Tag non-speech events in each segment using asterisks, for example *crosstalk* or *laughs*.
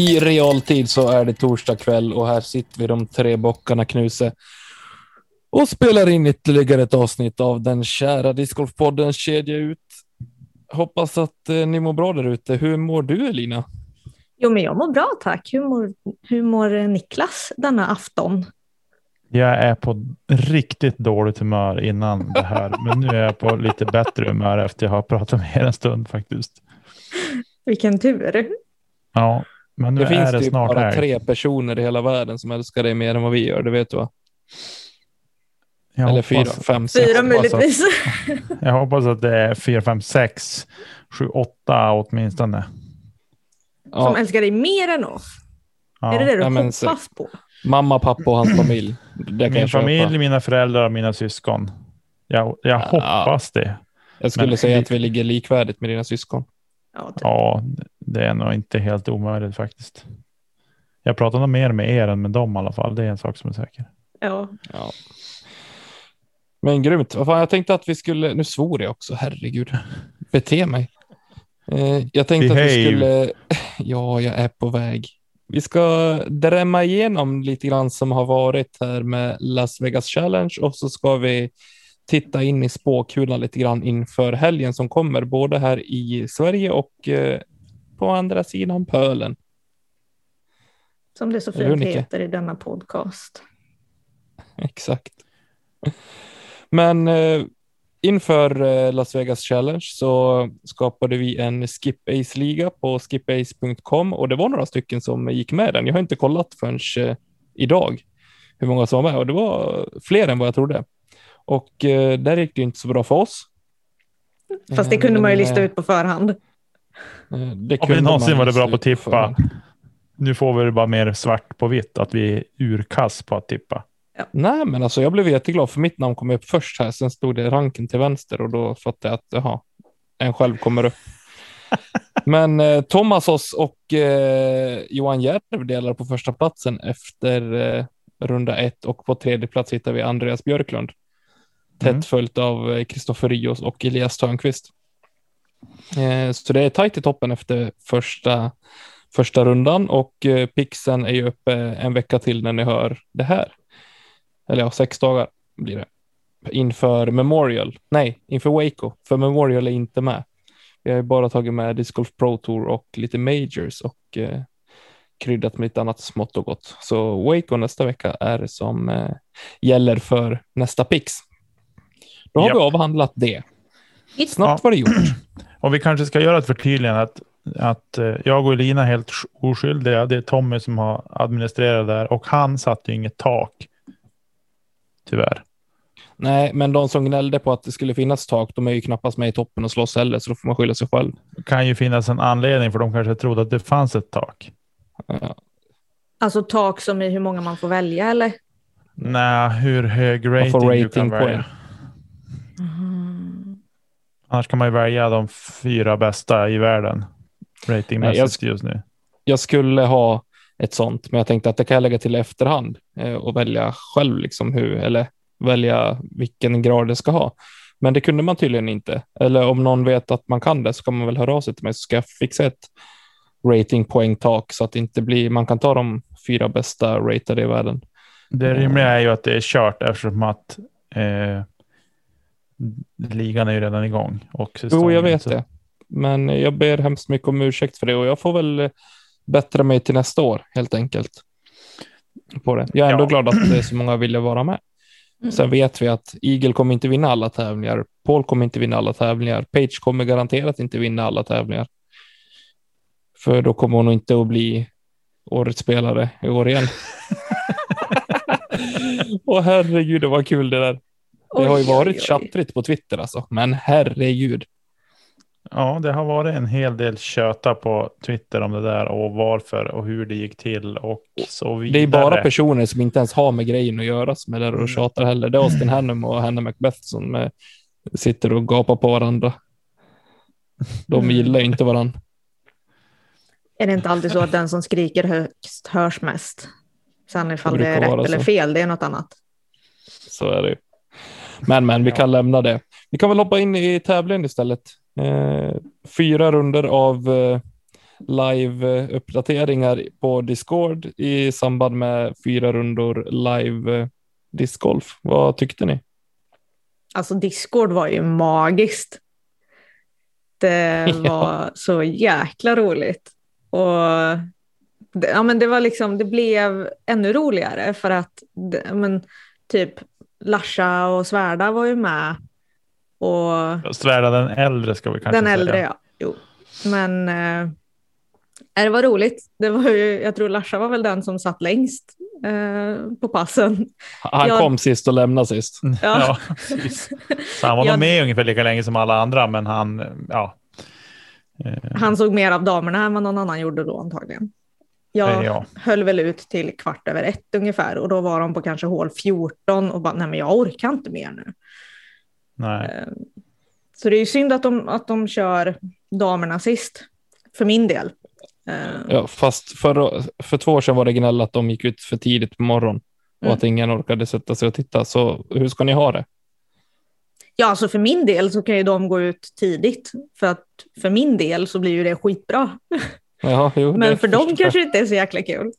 I realtid så är det torsdag kväll och här sitter vi de tre bockarna Knuse och spelar in ytterligare ett avsnitt av den kära discgolfpoddens kedja ut. Hoppas att eh, ni mår bra där ute. Hur mår du Elina? Jo, men jag mår bra tack. Hur mår, hur mår Niklas denna afton? Jag är på riktigt dåligt humör innan det här, men nu är jag på lite bättre humör efter jag har pratat med er en stund faktiskt. Vilken tur. Ja, men nu Det finns är det typ snart bara här. tre personer i hela världen som älskar dig mer än vad vi gör, det vet du va? Jag Eller fyra, fem, sex. Fyra möjligtvis. Jag hoppas att det är 4, 5, 6, 7, 8 åtminstone. Som Ja, älskar dig mer än oss. Ja. Är det det du men hoppas på? mamma, pappa och hans familj. Det kan Min köpa. familj, mina föräldrar och mina syskon. Jag, jag Ja. hoppas det. Jag skulle men- säga att vi ligger likvärdigt med dina syskon. Ja, typ. Ja, det är nog inte helt omöjligt faktiskt. Jag pratar nog mer med er än med dem i alla fall. Det är en sak som är säker. ja. Ja. Men grymt. Fan, jag tänkte att vi skulle, nu svor jag också, herregud. Bete mig. Eh, jag tänkte att vi Behave. skulle, *laughs* ja, jag är på väg. Vi ska drämma igenom lite grann som har varit här med Las Vegas Challenge och så ska vi titta in i spåkulan lite grann inför helgen som kommer, både här i Sverige och eh, på andra sidan pölen. Som det så fint heter i denna podcast. *laughs* Exakt. Men eh, inför eh, Las Vegas Challenge så skapade vi en Skip Ace-liga på skipace.com och det var några stycken som gick med den. Jag har inte kollat förrän eh, idag hur många som var med och det var fler än vad jag trodde. Och eh, där gick det inte så bra för oss. Fast det Eh, kunde man ju men, lista eh, ut på förhand. eh, Det Om vi någonsin man varit bra på att tippa. Nu får vi det bara mer svart på vitt att vi är urkass på att tippa. Nej, men alltså jag blev jätteglad för mitt namn kom upp först här. Sen stod det ranken till vänster och då fattade jag att jaha, en själv kommer upp. *laughs* men eh, Thomasos och eh, Johan Järv delar på första platsen efter eh, runda ett och på tredje plats hittar vi Andreas Björklund. Mm. Tätt Mm. följt av eh, Kristoffer Rios och Elias Törnqvist. Eh, så det är tajt i toppen efter första, första rundan och eh, Pixen är ju uppe en vecka till när ni hör det här eller ja, sex dagar blir det, inför Memorial. Nej, inför Waco, för Memorial är inte med. Vi har ju bara tagit med Disc Golf Pro Tour och lite Majors och eh, kryddat med lite annat smått och gott. Så Waco nästa vecka är det som eh, gäller för nästa Pix. Då har Japp. vi avhandlat det. Snabbt Ja. var det gjort. *clears throat* Och vi kanske ska göra ett förtydligande att, att eh, jag och Elina är helt oskyldiga. Det är Tommy som har administrerat det där och han satte ju inget tak. Tyvärr. Nej, men de som gnällde på att det skulle finnas tak, de är ju knappast med i toppen och slåss heller, så då får man skylla sig själv. Det kan ju finnas en anledning för de kanske trodde att det fanns ett tak. Ja. Alltså tak som i hur många man får välja eller? Nej, hur hög Man rating, får du kan välja. Annars kan man ju välja de fyra bästa i världen. Ratingmässigt just nu. jag skulle ha ett sånt, men jag tänkte att det kan jag lägga till efterhand eh, och välja själv liksom hur, eller välja vilken grad det ska ha. Men det kunde man tydligen inte. Eller om någon vet att man kan det så kan man väl höra av sig till mig så ska jag fixa ett ratingpoängtak så att det inte blir, man kan ta de fyra bästa ratade i världen. Det rimliga är ju att det är kört eftersom att eh, ligan är ju redan igång. Och Jo, jag vet så- det. Men jag ber hemskt mycket om ursäkt för det och jag får väl eh, bättra mig till nästa år helt enkelt. På det. Jag är ändå Ja. glad att det är så många ville vara med. Mm. Sen vet vi att Eagle kommer inte vinna alla tävlingar. Paul kommer inte vinna alla tävlingar. Page kommer garanterat inte vinna alla tävlingar. För då kommer hon inte att bli årets spelare i år igen. *laughs* Åh herregud, det var kul det där. Det har ju varit tjattrigt på Twitter alltså, men herregud. Ja, det har varit en hel del köta på Twitter om det där och varför och hur det gick till och så vidare. Det är bara personer som inte ens har med grejen att göra som är där Mm. och tjatar heller. Det är Austin *clears throat* Hannum och Hannah Macbeth som eh, sitter och gapar på varandra. De Mm. gillar ju inte varandra. Är det inte alltid så att den som skriker högst hörs mest? Sen ifall Det det, är rätt eller fel, det är något annat. Så är det ju. Men, men, vi Ja. kan lämna det. Vi kan väl hoppa in i tävlingen istället. Eh, fyra runder av eh, live-uppdateringar på Discord i samband med fyra rundor live eh, discgolf. Vad tyckte ni? Alltså Discord var ju magiskt. Det *laughs* Ja. var så jäkla roligt. Och det, ja, men det var liksom, det blev ännu roligare för att det, ja, men, typ Larsa och Svärda var ju med. Och Svärda den äldre ska vi kanske den säga. äldre, ja. Jo. Men eh, det var roligt. Det var ju, jag tror Larsa var väl den som satt längst eh, på passen. Han Ja. kom sist och lämnade sist. Ja. *laughs* Ja. Så han var *laughs* Ja. nog med ungefär lika länge som alla andra, men han, ja. Eh, Han såg mer av damerna än vad någon annan gjorde då antagligen. Jag ja. höll väl ut till kvart över ett ungefär och då var de på kanske hål 14 och bara nej men jag orkar inte mer nu. Nej. Eh, Så det är ju synd att de, att de kör damerna sist, för min del. Eh, Ja, fast för, för två år sedan var det gnäll att de gick ut för tidigt på morgonen och Mm. att ingen orkade sätta sig och titta. Så hur ska ni ha det? Ja, alltså för min del så kan ju de gå ut tidigt. För att för min del så blir ju det skitbra. *laughs* Ja, jo, Men för dem kanske det inte är så jäkla kul.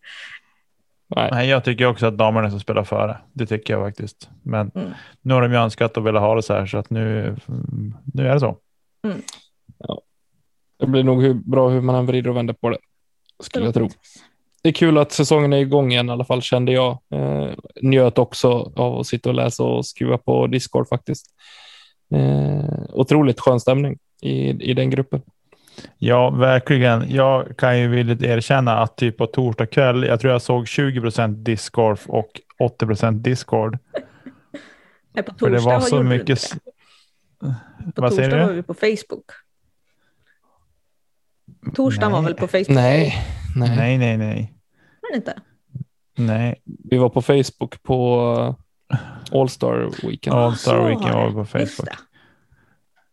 Nej. Nej, jag tycker också att damerna ska spela före. Det tycker jag faktiskt. Men Mm. nu har de ju önskat och velat ha det så här, så att nu, mm, nu är det så. Det blir nog hur bra hur man än vrider och vänder på det. Skulle jag tro. Det är kul att säsongen är igång igen i alla fall kände jag. Eh, njöt också av att sitta och läsa och skriva på Discord faktiskt. Eh, otroligt skön stämning i, i den gruppen. Ja, verkligen. Jag kan ju villigt erkänna att typ på torsdag kväll, jag tror jag såg 20 procent discgolf och 80 procent discord. *laughs* Nej, på För det torsdag var så mycket... det. *laughs* På Vad torsdag var vi på Facebook. Torsdagen var väl på Facebook? Nej, nej. Nej, nej, nej. Men inte. Nej, Vi var på Facebook på eh, All Star Weekend. All Star Så Weekend var det. på Just Facebook.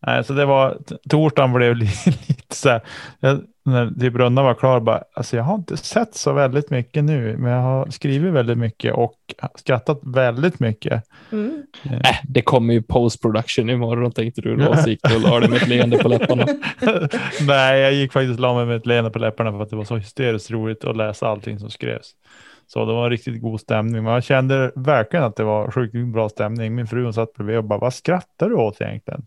Det. Nej, så det var, torsdagen blev *laughs* li- lite så här, jag, när typ rundan var klar, bara, alltså jag har inte sett så väldigt mycket nu, men jag har skrivit väldigt mycket och skrattat väldigt mycket. Mm. Äh, det kommer ju post production imorgon tänkte du då. Så gick du och la dig med ett leende på läpparna. *laughs* Nej, jag gick faktiskt och la mig med ett leende på läpparna för att det var så hysteriskt roligt att läsa allting som skrevs. Så det var en riktigt god stämning. Men jag kände verkligen att det var sjukt bra stämning. Min fru hon satt bredvid och bara, vad skrattar du åt egentligen?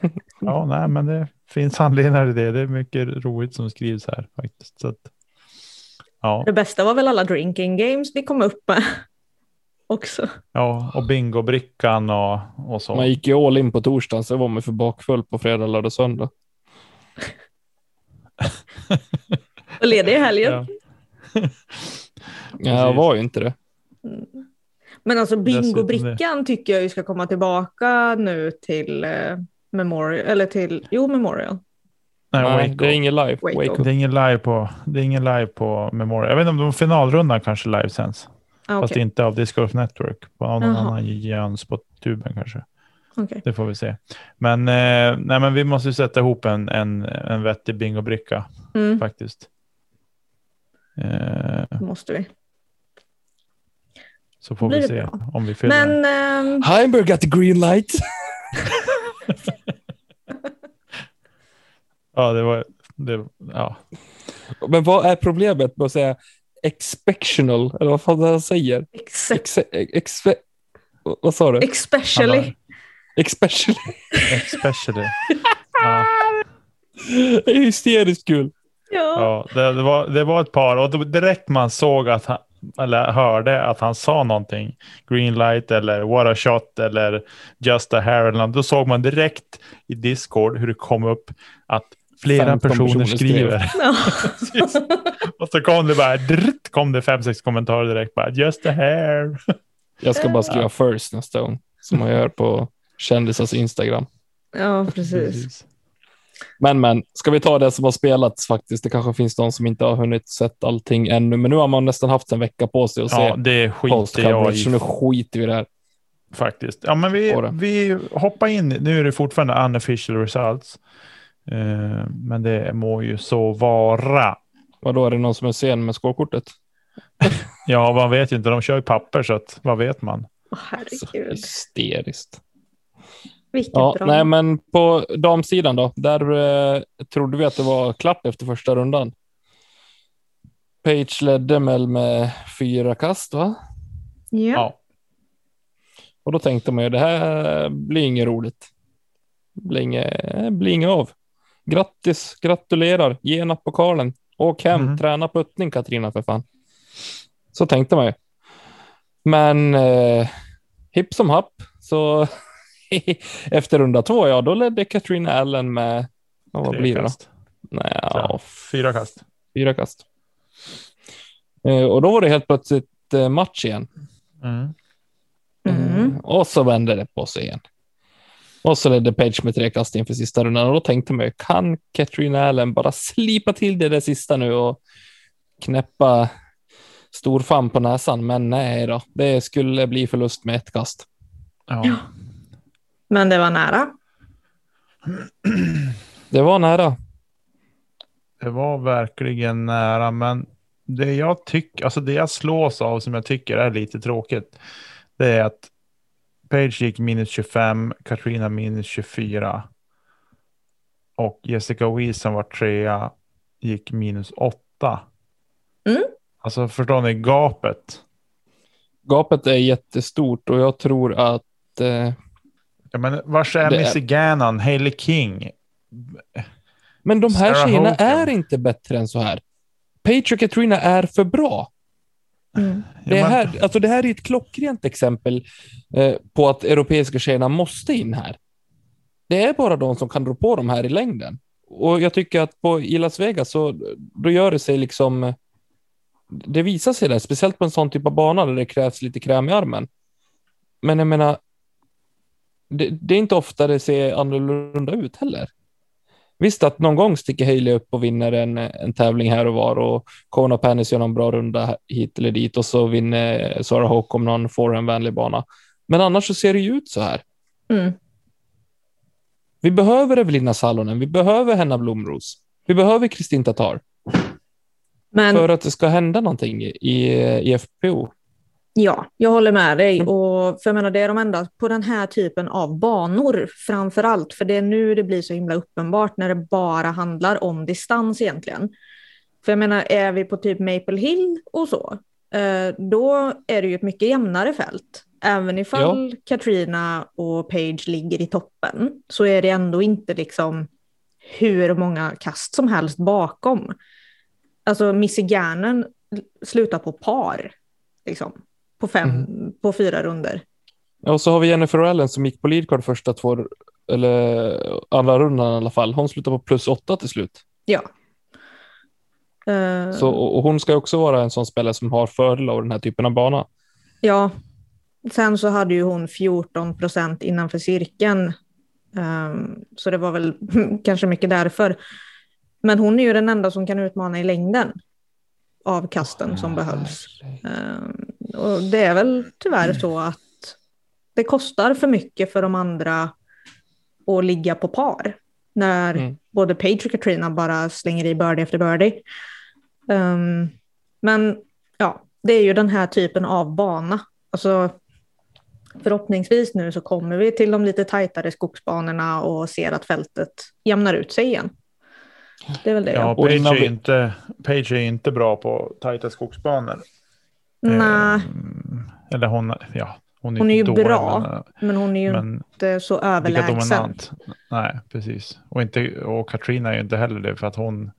*laughs* ja, nej, men det finns anledningar till det. Det är mycket roligt som skrivs här faktiskt. Så att, ja, Det bästa var väl alla drinking games vi kom upp med. *laughs* Också. ja, och bingobrickan och, och så. Man gick ju all in på torsdagen, så var man för bakfull på fredag, lördag, söndag. *laughs* Och ledig i helgen. Ja. Ja, jag var ju inte det. Men alltså bingobrickan tycker jag ju ska komma tillbaka nu till eh, Memorial, eller till, jo Memorial. Nej, Nej, det är ingen live. Waco. Det är ingen live på, det är ingen live på Memorial. Jag vet inte om de finalrundan kanske livesänds. Ah, Fast inte av Disc Golf Network. På någon Jaha. annan jöns på tuben kanske. Okej. Det får vi se. Men, eh, nej, men vi måste ju sätta ihop en, en, en vettig bingobricka Mm, faktiskt. Eh, måste vi. Så får Blir vi se bra. om vi fyller. Men ehm, Heimberg got the green light. *laughs* Ja, det var... Det, ja. Men vad är problemet med att säga expectional? Eller vad fan det han säger? ex- Ex, ex, vad sa du? especially. Especially. Especially. *laughs* Ja, Det är hysteriskt kul. Ja. ja, det, det, var, det var ett par och då, direkt man såg att han, eller hörde att han sa någonting, green light eller what a shot eller just a hair eller något, då såg man direkt i Discord hur det kom upp att flera 15 personer, personer skriver. *laughs* Och så kom det bara, drrt, kom det fem, sex kommentarer direkt bara, just a hair. Jag ska bara skriva first nästa gång, som man gör på kändisars Instagram. ja, precis. Men men, ska vi ta det som har spelats faktiskt? Det kanske finns de som inte har hunnit sett allting ännu, men nu har man nästan haft en vecka på sig att Ja, se det skiter jag post-coverage, så i nu skiter vi i det här. faktiskt. Ja, men vi, vi hoppar in. Nu är det fortfarande unofficial results. Eh, men det må ju så vara. Vadå, är det någon som är sen med skålkortet? *laughs* Ja, man vet ju inte. De kör ju papper så att vad vet man? Så herregud, hysteriskt. Vilket Ja, bra. nej, men på damsidan då, där eh, trodde vi att det var klart efter första rundan. Page ledde väl med fyra kast, va? ja. Ja. Och då tänkte man ju det här blir inget roligt. Det blir inget, det blir inget av. Grattis, gratulerar, ge nappokalen. Åk hem, Mhm. träna puttning Katrina för fan. Så tänkte man ju. Men eh, hipp som happ, så *laughs* efter runda två, ja, då ledde Katrina Allen med, ja, vad Tre blir det då? kast. Nej, Ja, Fyra kast. fyra kast. Eh, och då var det helt plötsligt eh, match igen. Mm. Mm. Eh, Och så vände det på sig igen. Och så ledde Page med tre kast inför sista rundan och då tänkte man ju, kan Katrina Allen bara slipa till det där sista nu och knäppa storfan på näsan? Men nej då, det skulle bli förlust med ett kast. Ja. Men det var nära. Det var nära. Det var verkligen nära, men det jag tycker, alltså det jag slås av som jag tycker är lite tråkigt, det är att Page gick minus 25, Katrina minus 24 och Jessica Weiss som var trea gick minus 8. Mm. Alltså förstår ni gapet? Gapet är jättestort och jag tror att eh, Ja, men vars är Det är- Missy Gannon, Hailey King? Men de här Sarah tjejerna Hogan. är inte bättre än så här. Och Katrina är för bra. Mm. Det, här, alltså det här är ett klockrent exempel eh, på att europeiska tjejerna måste in här. Det är bara de som kan rå på de här i längden. Och jag tycker att på, i Las Vegas så då gör det sig liksom... Det visar sig där, speciellt på en sån typ av bana där det krävs lite kräm i armen. Men jag menar, det, det är inte ofta det ser annorlunda ut heller. Visst att någon gång sticker Haley upp och vinner en, en tävling här och var och Kona Panis gör någon bra runda hit eller dit och så vinner Sara Håkon någon forehandvänlig bana. Men annars så ser det ju ut så här. Mm. Vi behöver Evelina Salonen, vi behöver Henna Blomros, vi behöver Kristin Tatar Men för att det ska hända någonting i, i FPO. Ja, jag håller med dig. Mm. Och för jag menar, det är de enda på den här typen av banor framför allt. För det är nu det blir så himla uppenbart när det bara handlar om distans egentligen. För jag menar, är vi på typ Maple Hill och så, eh, då är det ju ett mycket jämnare fält. Även ifall Katrina och Page ligger i toppen så är det ändå inte liksom hur många kast som helst bakom. Alltså Missy Gannon slutar på par, liksom, på, fem, Mm. på fyra runder. Och så har vi Jennifer Allen som gick på leadcard första två, eller andra rundan i alla fall. Hon slutar på plus åtta till slut. Ja. Eh, Så, och hon ska också vara en sån spelare som har fördel av den här typen av bana. Ja. Sen så hade ju hon 14 procent innanför cirkeln. Ehm, så det var väl *laughs* kanske mycket därför. Men hon är ju den enda som kan utmana i längden av kasten som behövs. Ehm, och det är väl tyvärr så att det kostar för mycket för de andra att ligga på par. När Mm. både Page och Katrina bara slänger i birdie efter birdie. Ehm, men ja, det är ju den här typen av bana. Alltså, förhoppningsvis nu så kommer vi till de lite tajtare skogsbanorna och ser att fältet jämnar ut sig igen. Det är väl det. Ja, Page är, inte, Page är inte bra på tajta skogsbanor. Nej, Ehm, eller hon, ja, hon är, Hon är ju dålig, bra, Men, men hon är ju men inte så överlägsen. dominant. Nej, precis. Och, inte, och Katrina är ju inte heller det för att hon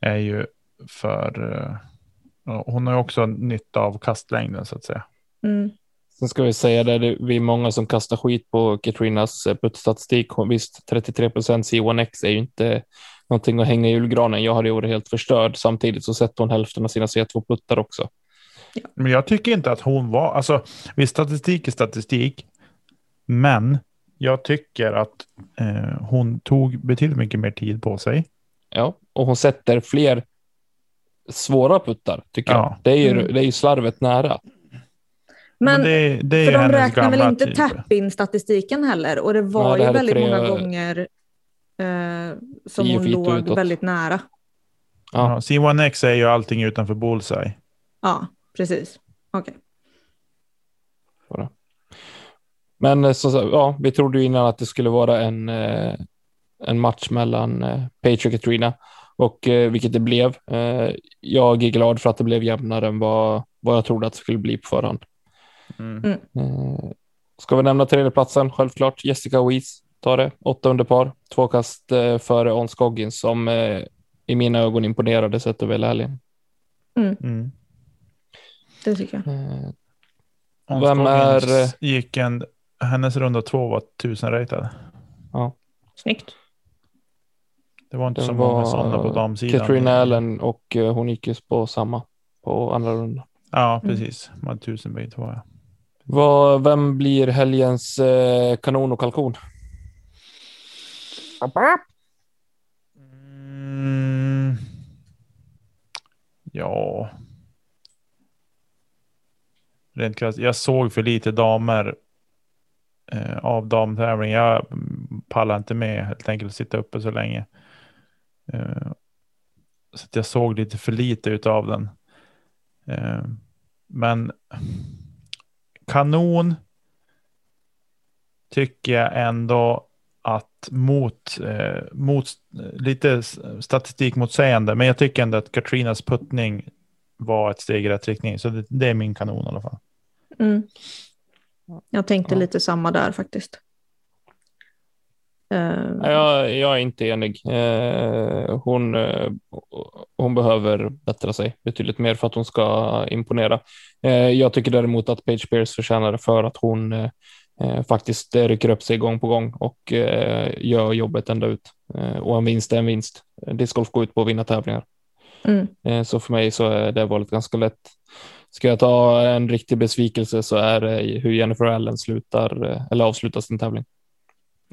är ju för, eh, Hon har ju också nytta av kastlängden så att säga. Mm. Sen ska vi säga det, det vi är många som kastar skit på Katrinas eh, puttstatistik. Visst, 33 procent C1X är ju inte någonting att hänga i julgranen. Jag hade ju varit helt förstörd. Samtidigt så sätter hon hälften av sina C2-puttar också. Men jag tycker inte att hon var, alltså visst statistik är statistik, men jag tycker att eh, hon tog betydligt mycket mer tid på sig. Ja, och hon sätter fler svåra puttar tycker Ja. jag. Det är, ju, Mm. det är ju slarvet nära. Men det, det är För de räknar väl inte typ. tap-in-statistiken heller och det var Nej, det ju väldigt tre- många gånger eh, som hon låg utåt. väldigt nära. Ja. Ja, C1X är ju allting utanför bullseye. Ja, precis. Okej. Bara. Men eh, så, ja, vi trodde ju innan att det skulle vara en, eh, en match mellan eh, Page och Katrina och vilket det blev. Jag är glad för att det blev jämnare än vad, vad jag trodde att det skulle bli på förhand. Mm. Eh, ska vi nämna tredjeplatsen? Självklart Jessica Weiss tar det. Åtta under par, två kast före On Scoggins som i mina ögon imponerade sett över hela helgen. Mm. Det tycker jag. Eh, Om Vem är- Gick en, hennes runda två var 1000 ratad. Snyggt. Det var inte Det så många var sådana på damsidan. Katrina Allen och eh, hon gick ju på samma på andra rundan. Ja, Mm. precis. Man hade 1000 bägge två. Ja. Vad, vem blir helgens eh, kanon och kalkon? Mm. Ja. Rent krasst, jag såg för lite damer eh, av damtävling. Jag pallar inte med helt enkelt att sitta uppe så länge. Eh, så att jag såg lite för lite av den. Eh, men kanon tycker jag ändå att mot, eh, mot lite statistik statistikmotsägande, men jag tycker ändå att Katrinas puttning var ett steg i rätt riktning. Så det, det är min kanon i alla fall. Mm. Jag tänkte Ja. lite samma där faktiskt. Eh, Jag, jag är inte enig. Eh, hon, eh, hon behöver bättra sig betydligt mer för att hon ska imponera. Jag tycker däremot att Paige Pierce förtjänar det för att hon faktiskt rycker upp sig gång på gång och gör jobbet ända ut. Och en vinst är en vinst. Discgolf går ut på att vinna tävlingar. Mm. Eh, Så för mig så är det valet ganska lätt. Ska jag ta en riktig besvikelse så är det hur Jennifer Allen slutar eh, eller avslutar sin tävling.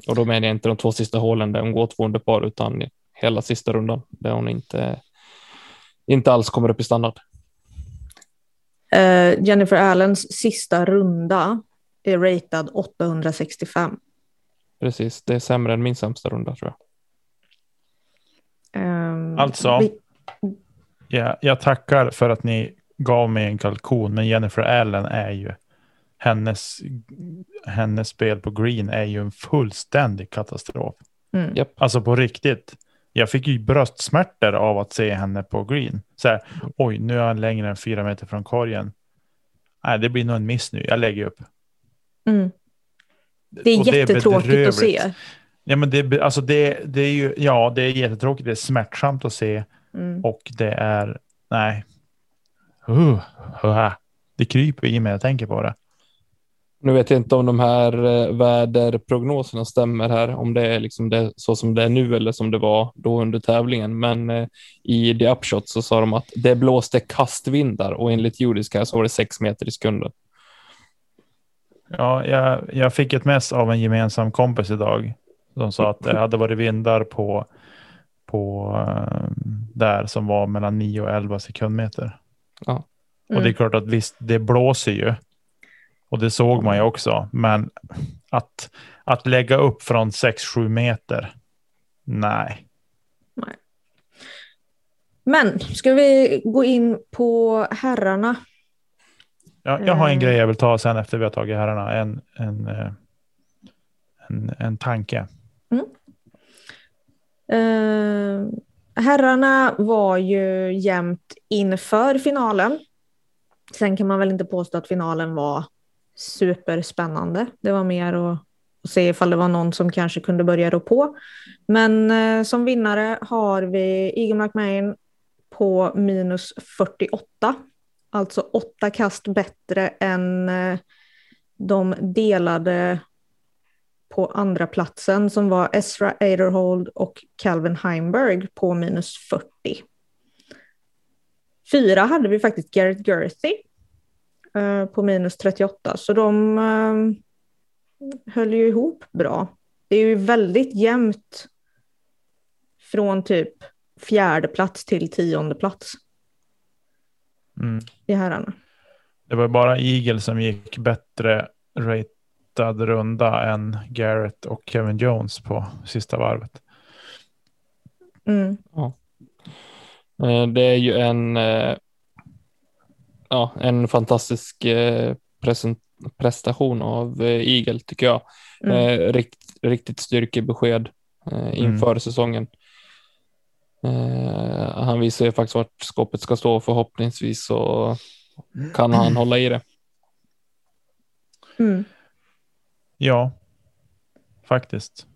Och då menar jag inte de två sista hålen där hon går två under par utan hela sista rundan där hon inte, inte alls kommer upp i standard. Eh, Jennifer Allens sista runda är ratad 865. Precis, det är sämre än min sämsta runda tror jag. Eh, Alltså? vi- Ja, jag tackar för att ni gav mig en kalkon, men Jennifer Allen är ju hennes, hennes spel på green är ju en fullständig katastrof. mm. Japp. Alltså på riktigt. Jag fick ju bröstsmärtor av att se henne på green. Så här, oj, nu är han längre än fyra meter från korgen. Nej, det blir nog en miss nu. Jag lägger upp. Mm. Det är Och jättetråkigt att bedrövligt. se. Ja, men det, alltså det, det är ju, ja, det är jättetråkigt. Det är smärtsamt att se Mm. och det är, nej. Uh, uh, det kryper i mig när jag tänker på det. Nu vet jag inte om de här eh, väderprognoserna stämmer här, om det är liksom det, så som det är nu eller som det var då under tävlingen. Men eh, i The Upshot så sa de att det blåste kastvindar och enligt judiska så var det sex meter i sekunden. Ja, jag, jag fick ett mess av en gemensam kompis idag. De sa att det hade varit vindar på, på eh, där som var mellan 9 och 11 sekundmeter. Ja. Och det är Mm. klart att visst, det blåser ju. Och det såg man ju också. Men att, att lägga upp från 6-7 meter. Nej. Men ska vi gå in på herrarna? Jag, jag har en Mm. grej jag vill ta sen efter vi har tagit herrarna. En, en, eh, en, en tanke. Eh, Eh, herrarna var ju jämnt inför finalen. Sen kan man väl inte påstå att finalen var superspännande. Det var mer att, att se ifall det var någon som kanske kunde börja rå på. Men eh, som vinnare har vi Egan McMahon, på minus 48. Alltså åtta kast bättre än eh, de delade på andra platsen som var Ezra Aderhold och Calvin Heimberg på minus 40. Fyra hade vi faktiskt Garrett Gerthy eh, på minus 38, så de eh, höll ju ihop bra. Det är ju väldigt jämnt från typ fjärde plats till tionde plats Mm. i herrarna. Det var bara Eagle som gick bättre ratad runda än Garrett och Kevin Jones på sista varvet. Mm. Eh, Det är ju en, eh, ja, en fantastisk eh, prestation av Eagle tycker jag. Mm. Rikt, riktigt styrkebesked eh, inför säsongen. Eh, han visar ju faktiskt vart skåpet ska stå. Förhoppningsvis så kan han *clears throat* hålla i det. Mm. Ja, faktiskt.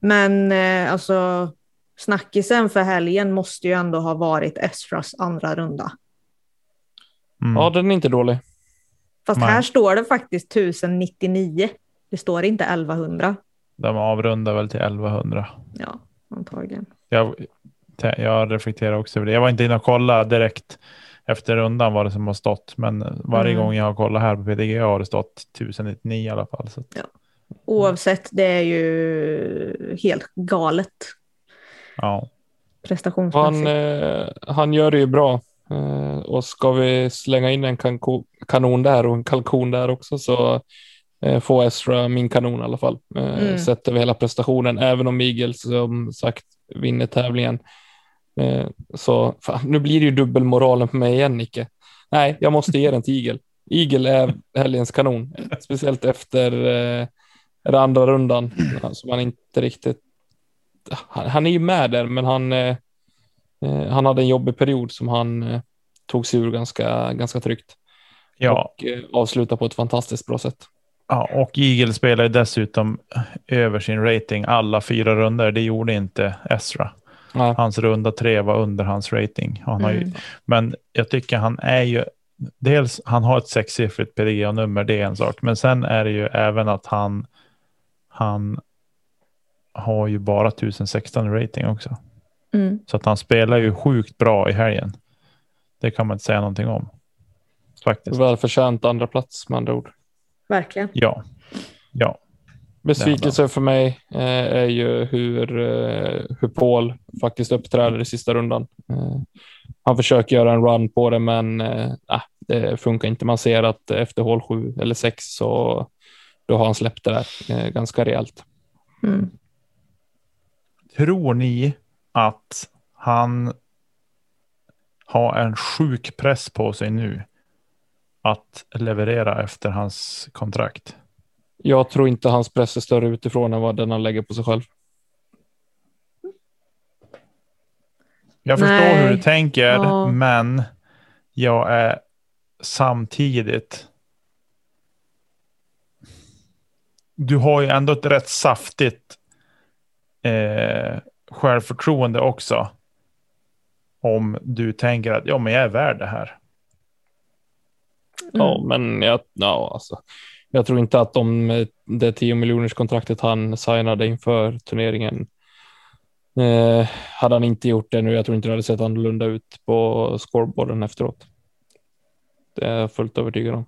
Men eh, alltså snackisen för helgen måste ju ändå ha varit Esras andra runda. Mm. Ja, den är inte dålig. Fast Nej. här står det faktiskt 1099. Det står inte 1100. De avrundar väl till 1100. Ja, antagligen. Jag, jag reflekterar också över det. Jag var inte inne och kollade direkt efter rundan vad det som har stått. Men varje Mm. gång jag har kollat här på PDG har det stått 1099 i alla fall. Så att, Oavsett, det är ju helt galet ja. prestationsmässigt. Han, eh, han gör det ju bra. Eh, och ska vi slänga in en kanko- kanon där och en kalkon där också så eh, får Estra min kanon i alla fall. Eh, Mm. Sett över hela prestationen, även om Eagles som sagt vinner tävlingen. Eh, så fan, nu blir det ju dubbelmoralen på mig igen, Nicke. Nej, jag måste ge den till Eagle. Eagle är helgens kanon, speciellt efter eh, den andra rundan som han inte riktigt. Han, han är ju med där, men han eh, Eh, han hade en jobbig period som han eh, tog sig ur ganska, ganska tryggt. Ja, Och eh, avslutade på ett fantastiskt bra sätt. ja, och spelar ju dessutom över sin rating alla fyra runder. Det gjorde inte Ezra. Ja, Hans runda tre var under hans rating. Han har ju, Mm. Men jag tycker han är ju, dels han har ett sexsiffrigt PDGA-nummer, det är en sak. Men sen är det ju även att han, han har ju bara 1016 i rating också. Mm. Så att han spelar ju sjukt bra i helgen. Det kan man inte säga någonting om. Faktiskt. välförtjänt andra plats med andra ord. Verkligen. Ja. Ja. Besvikelse för mig eh, är ju hur, eh, hur Paul faktiskt uppträder i sista rundan. Eh, han försöker göra en run på det, men eh, ah, det funkar inte. Man ser att efter hål sju eller sex så då har han släppt det där eh, ganska rejält. Mm. Tror ni att han har en sjuk press på sig nu att leverera efter hans kontrakt? Jag tror inte hans press är större utifrån än vad den han lägger på sig själv. Jag förstår Nej. hur du tänker, Ja. men jag är samtidigt. Du har ju ändå ett rätt saftigt eh, självförtroende också. Om du tänker att ja, men jag är värd det här. Ja, Mm. men jag, ja, alltså, jag tror inte att om det 10 miljoners kontraktet han signade inför turneringen eh, hade han inte gjort det nu. Jag tror inte det hade sett annorlunda ut på scoreboarden efteråt. Det är jag fullt övertygad om.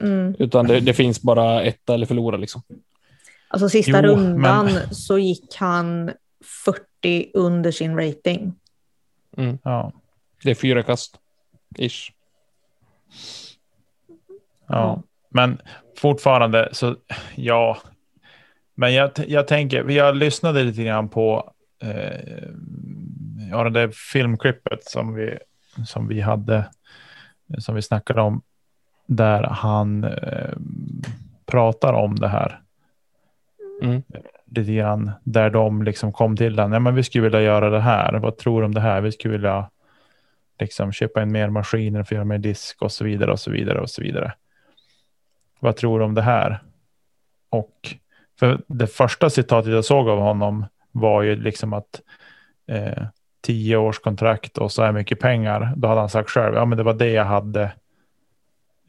Mm. Utan det, det finns bara ett eller förlora liksom. Alltså sista Jo, rundan men- så gick han 40 under sin rating. Ja, Det är fyra kast. Ish. Ja. men fortfarande så ja. Men jag, jag tänker, jag lyssnade lite grann på eh, ja, det där filmklippet som vi, som vi hade, som vi snackade om, där han eh, pratar om det här. Mm. Lite grann, där de liksom kom till den. Ja, men vi skulle vilja göra det här. Vad tror du om det här? Vi skulle vilja liksom köpa in mer maskiner för att göra mer disk och så vidare och så vidare och så vidare. Vad tror du om det här? Och för det första citatet jag såg av honom var ju liksom att eh, tio års kontrakt och så här mycket pengar, då hade han sagt själv, ja men det var det jag hade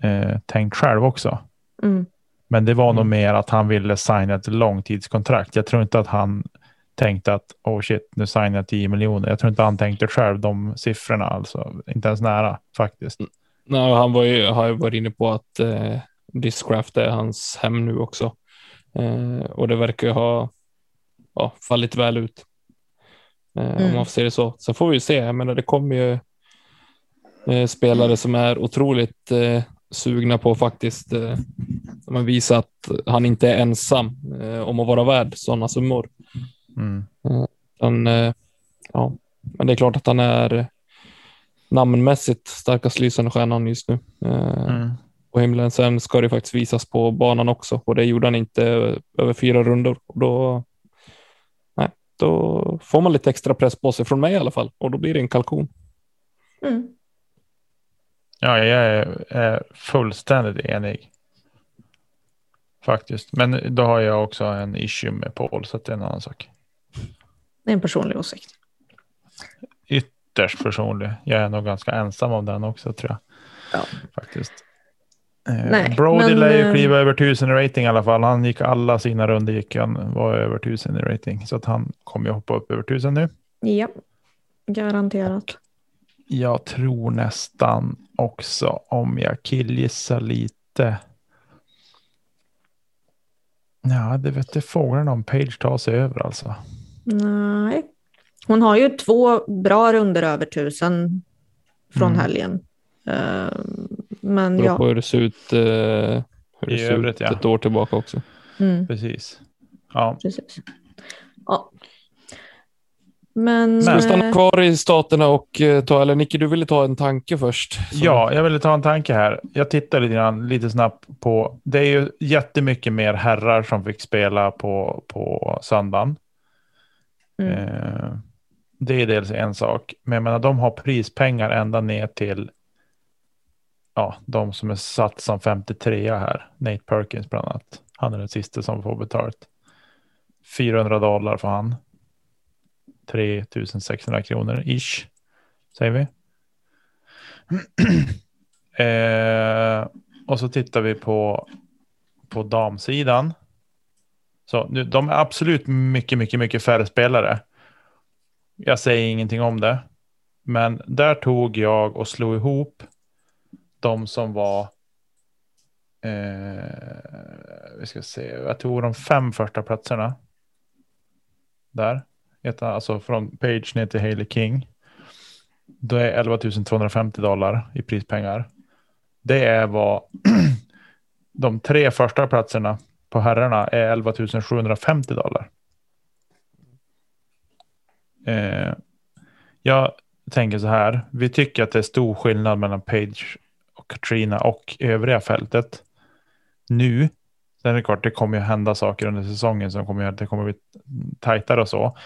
eh, tänkt själv också. Mm. Men det var nog Mm. mer att han ville signa ett långtidskontrakt. Jag tror inte att han tänkte att oh shit, nu signar jag 10 miljoner. Jag tror inte han tänkte själv de siffrorna, alltså inte ens nära faktiskt. Nej, han var ju, har ju varit inne på att eh, Discraft är hans hem nu också. Eh, och det verkar ju ha ja, fallit väl ut. Eh, Om Mm. man får se det så. Sen får vi ju se. Jag menar, det kommer ju eh, spelare som är otroligt eh, sugna på faktiskt eh, man visa att han inte är ensam eh, om att vara värd sådana summor. Mm. Han, eh, ja, men det är klart att han är namnmässigt starkast lysande stjärnan just nu eh, Mm. På himlen. Sen ska det faktiskt visas på banan också och det gjorde han inte över fyra rundor. Och då, nej, då får man lite extra press på sig från mig i alla fall och då blir det en kalkon. Mm. Ja, jag är, är fullständigt enig. Faktiskt. Men då har jag också en issue med Paul, så att det är en annan sak. Det är en personlig åsikt. Ytterst personlig. Jag är nog ganska ensam om den också tror jag. Ja. Faktiskt. Eh, Nej, Brody men, lär ju eh, kliva över tusen i rating i alla fall. Han gick alla sina runder gick han var över tusen i rating. Så att han kommer ju hoppa upp över tusen nu. Ja, garanterat. Jag tror nästan också om jag killgissar lite. Ja, det vet det fåglarna om Page tar sig över alltså. Nej. Hon har ju två bra runder över tusen från Mm. helgen. Ehm, men Beror på ja. hur det ser ut, eh, hur det I ser övrigt, ut ja. ett år tillbaka också. Mm, Precis. Ja, precis. Ja. Men... Ska vi stanna eh, kvar i staterna och eh, ta, eller Nicky, du ville ta en tanke först. Så- Ja, jag ville ta en tanke här. Jag tittar lite grann, lite snabbt på. Det är ju jättemycket mer herrar som fick spela på, på söndagen. mm, Eh, det är dels en sak, men jag menar, de har prispengar ända ner till. Ja, de som är satt som 53 här. Nate Perkins bland annat. Han är den sista som får betalt. 400 dollar för han. 3600 kronor ish. Säger vi. *clears throat* eh, och så tittar vi på, på damsidan. Så nu, de är absolut mycket, mycket, mycket färre spelare. Jag säger ingenting om det. Men där tog jag och slog ihop de som var. Eh, vi ska se. Jag tog de fem första platserna. Där. Alltså från Page ner till Haley King. Då är 11 250 dollar i prispengar. Det är vad *clears throat* de tre första platserna på herrarna är 11 750 dollar. Eh, jag tänker så här. Vi tycker att det är stor skillnad mellan Page Katrina och övriga fältet. Nu. Sen är det klart, det kommer ju hända saker under säsongen som kommer att det kommer bli tajtare och så.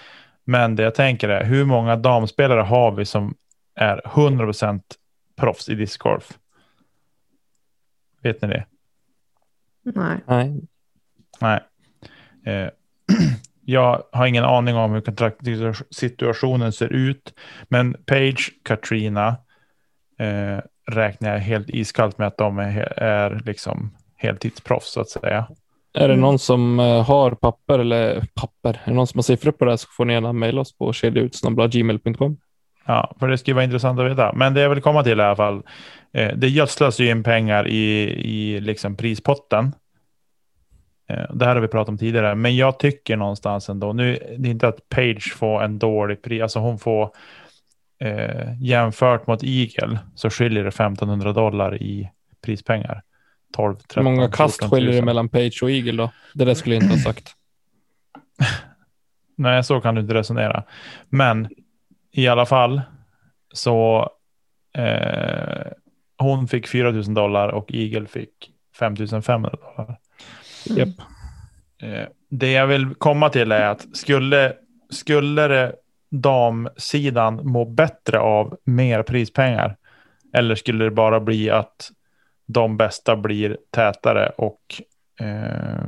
Men det jag tänker är hur många damspelare har vi som är 100% proffs i discgolf? Vet ni det? nej. Nej, Nej. Eh, *clears throat* jag har ingen aning om hur kontraktsituationen ser ut. Men Page, Katrina eh, räknar jag helt iskallt med att de är, är liksom heltidsproffs så att säga. Är det Mm. någon som eh, har papper eller papper? Är det någon som har siffror på det här så får ni gärna mejla oss på kedjautsnabblagmail.com. Ja, för det skulle vara intressant att veta. Men det jag vill komma till i alla fall. Eh, det gödslas ju in pengar i, i liksom prispotten. Eh, det här har vi pratat om tidigare, men jag tycker någonstans ändå. Nu det är inte att Page får en dålig pris, alltså hon får eh, jämfört mot Eagle så skiljer det 1500 dollar i prispengar. 12, 13, Hur många kast 14 skiljer det 000. mellan Page och Eagle då? Det där skulle jag inte ha sagt. *laughs* Nej, så kan du inte resonera. Men i alla fall så eh, hon fick 4 000 dollar och Eagle fick 5 500 dollar. Japp. Eh, det jag vill komma till är att skulle, skulle det damsidan må bättre av mer prispengar? Eller skulle det bara bli att de bästa blir tätare och eh,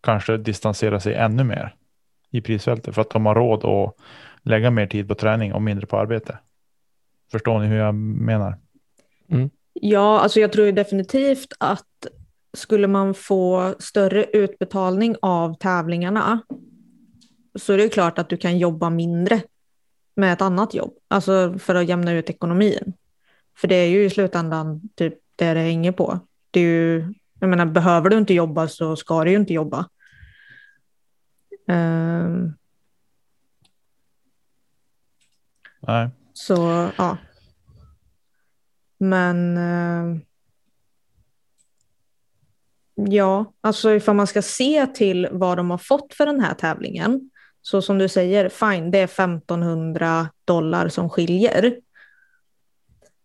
kanske distansera sig ännu mer i prisfältet för att de har råd att lägga mer tid på träning och mindre på arbete. Förstår ni hur jag menar? Ja, alltså jag tror definitivt att skulle man få större utbetalning av tävlingarna så är det klart att du kan jobba mindre med ett annat jobb, alltså för att jämna ut ekonomin. För det är ju i slutändan typ det det hänger på. Det är ju, jag menar, behöver du inte jobba så ska du ju inte jobba. Ehm, Nej. Så ja. Men eh, ja, alltså ifall man ska se till vad de har fått för den här tävlingen. Så som du säger, fine, det är 1500 dollar som skiljer.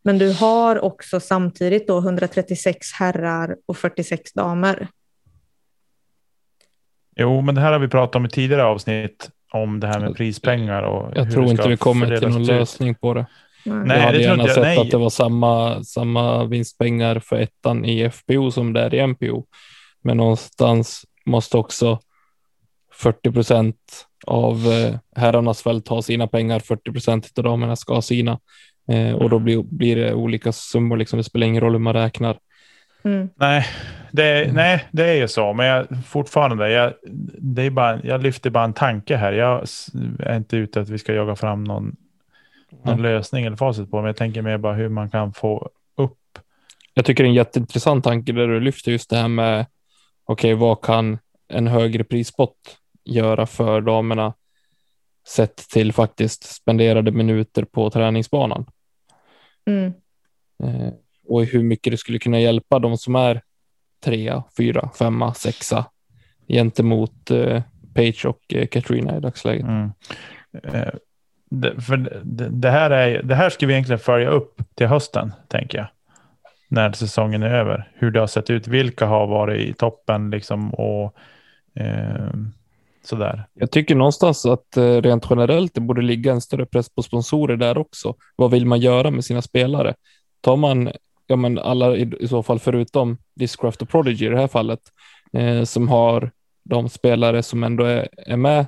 Men du har också samtidigt då 136 herrar och 46 damer. Jo, men det här har vi pratat om i tidigare avsnitt om det här med prispengar och Jag hur tror inte ska vi kommer till någon lösning på det. Nej. Jag hade det tror gärna inte jag. sett Nej. att det var samma, samma vinstpengar för ettan i FPO som det är i MPO. Men någonstans måste också 40 procent av eh, herrarnas fält ha sina pengar, 40 procent av damerna ska ha sina. Eh, och då blir, blir det olika summor, liksom. det spelar ingen roll hur man räknar. Mm. Nej, det är, nej, det är ju så. Men jag, fortfarande, jag, det är bara, jag lyfter bara en tanke här. Jag är inte ute att vi ska jaga fram någon, någon Mm. lösning eller facit på. Men jag tänker mer bara hur man kan få upp. Jag tycker det är en jätteintressant tanke där du lyfter just det här med okej, vad kan en högre prispott göra för damerna sett till faktiskt spenderade minuter på träningsbanan Mm. eh, och hur mycket det skulle kunna hjälpa de som är trea, fyra, femma, sexa gentemot eh, Page och eh, Katrina i dagsläget. Mm. Eh, det, för det, det, här är, det här ska vi egentligen följa upp till hösten, tänker jag. När säsongen är över. Hur det har sett ut, vilka har varit i toppen liksom och eh, sådär. Jag tycker någonstans att eh, rent generellt det borde ligga en större press på sponsorer där också. Vad vill man göra med sina spelare? Tar man, ja men alla i, i så fall förutom Discraft och Prodigy i det här fallet, eh, som har de spelare som ändå är, är med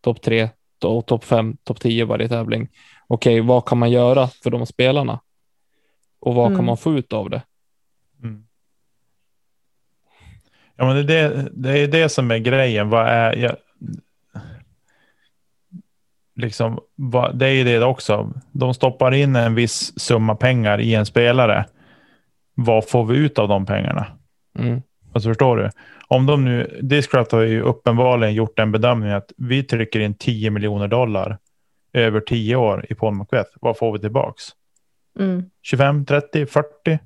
topp tre, to- topp fem, topp tio varje tävling. Okej, vad kan man göra för de spelarna? Och vad kan Mm. man få ut av det? Mm. Ja, men det, är det, är det som är grejen. Vad är, jag, liksom, vad, det är ju det också. De stoppar in en viss summa pengar i en spelare. Vad får vi ut av de pengarna? Mm. Alltså förstår du? Om de nu, Discraft har ju uppenbarligen gjort en bedömning att vi trycker in 10 miljoner dollar över 10 år i Paul Macbeth. Vad får vi tillbaks? Mm. 25, 30, 40,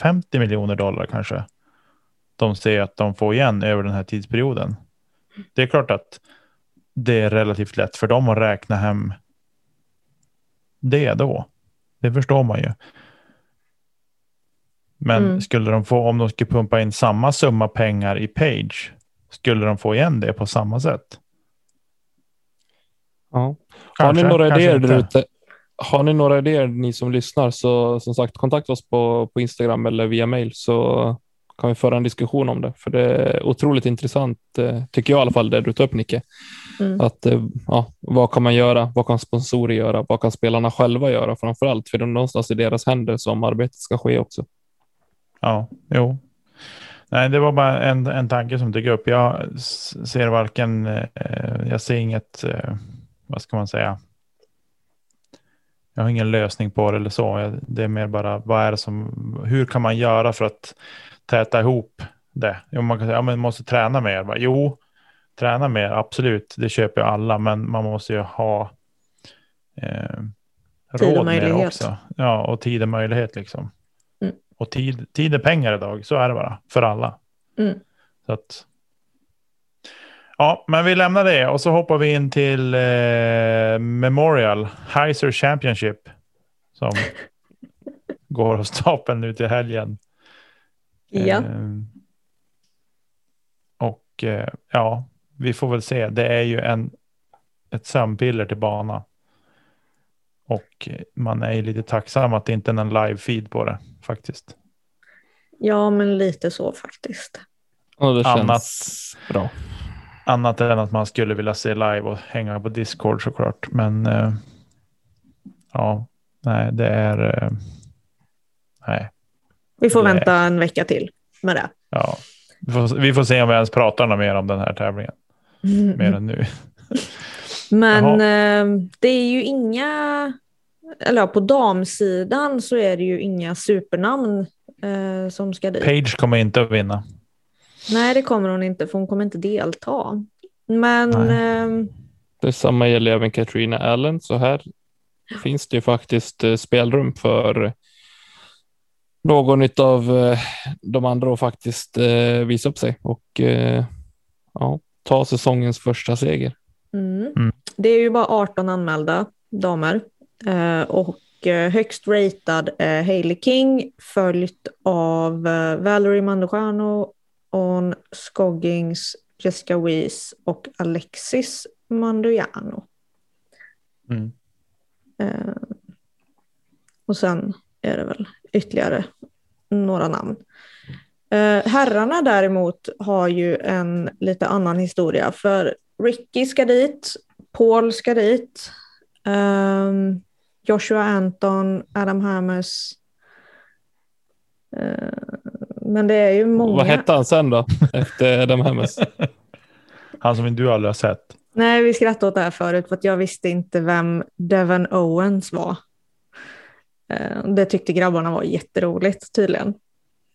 50 miljoner dollar kanske. De ser att de får igen över den här tidsperioden. Det är klart att det är relativt lätt för dem att räkna hem det då. Det förstår man ju. Men Mm. skulle de få, om de skulle pumpa in samma summa pengar i Page, skulle de få igen det på samma sätt? Ja. Har Kanske, ni några idéer där ute? Har ni några idéer, ni som lyssnar, så som sagt kontakta oss på, på Instagram eller via mail så kan vi föra en diskussion om det. För det är otroligt intressant, eh, tycker jag i alla fall, det du tar upp Nicke. Mm. Att, eh, ja, vad kan man göra? Vad kan sponsorer göra? Vad kan spelarna själva göra framför allt? För det är någonstans i deras händer som arbetet ska ske också. Ja, jo. Nej, det var bara en, en tanke som dök upp. Jag ser varken, eh, jag ser inget, eh, vad ska man säga? Jag har ingen lösning på det eller så. Det är mer bara, vad är det som, hur kan man göra för att täta ihop det? Jo, man kan säga, ja, men man måste träna mer. Bara, Jo, träna mer, absolut, det köper ju alla, men man måste ju ha eh, råd med det också. Ja, och tid och möjlighet liksom. Mm. Och tid, tid är pengar idag, så är det bara för alla. Mm. Så att, ja, men vi lämnar det och så hoppar vi in till eh, Memorial Heiser Championship som *laughs* går av stapeln nu till helgen. Ja. Eh, och eh, ja, vi får väl se. Det är ju en, ett sömnpiller till bana. Och man är ju lite tacksam att det inte är någon live-feed på det faktiskt. ja, men lite så faktiskt. Och det känns Annat. bra. Annat än att man skulle vilja se live och hänga på Discord såklart. Men eh, ja, nej, det är. Eh, nej, Vi får Nej. vänta en vecka till med det. ja. Vi får, vi får se om vi ens pratar något mer om den här tävlingen. Mer än nu. *laughs* Men eh, det är ju inga, eller ja, på damsidan så är det ju inga supernamn eh, som ska dit. Page kommer inte att vinna. Nej, det kommer hon inte, för hon kommer inte delta. Men eh, Detsamma gäller även Katrina Allen, så här finns det ju faktiskt eh, spelrum för någon av eh, de andra att faktiskt eh, visa upp sig och eh, ja, ta säsongens första seger. mm, Mm. det är ju bara 18 anmälda damer. Och högst ratad är Hailey King, följt av Valerie Mandujano, On Scoggins, Jessica Weiss och Alexis Mandujano. Mm. Och sen är det väl ytterligare några namn. Eh, herrarna däremot har ju en lite annan historia. För Ricky ska dit, Paul ska dit, ehm, Joshua Anton, Adam Hammes. Eh, men det är ju många. Vad hette han sen då? Efter Adam Hammes? *laughs* Han som du aldrig har sett. Nej, vi skrattade åt det här förut för att jag visste inte vem Devon Owens var. Eh, Det tyckte grabbarna var jätteroligt tydligen.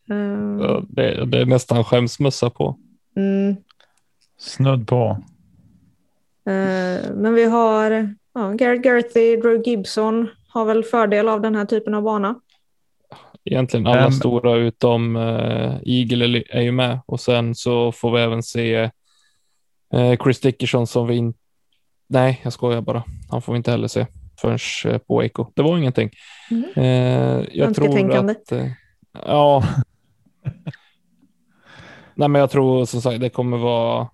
Eh, Det, det är nästan skämsmössa på. Mm, Snudd på. eh, men vi har ja, Garrett Gerthy, Drew Gibson har väl fördel av den här typen av bana. Egentligen alla Ehm. stora utom uh, Eagle är- ju med och sen så får vi även se eh, Chris Dickerson som vi inte... Nej, jag skojar bara. Han får vi inte heller se förrän på Waco. Det var ingenting. Mm. Eh, jag tror att... eh, ja. *laughs* Nej, men jag tror som sagt det kommer vara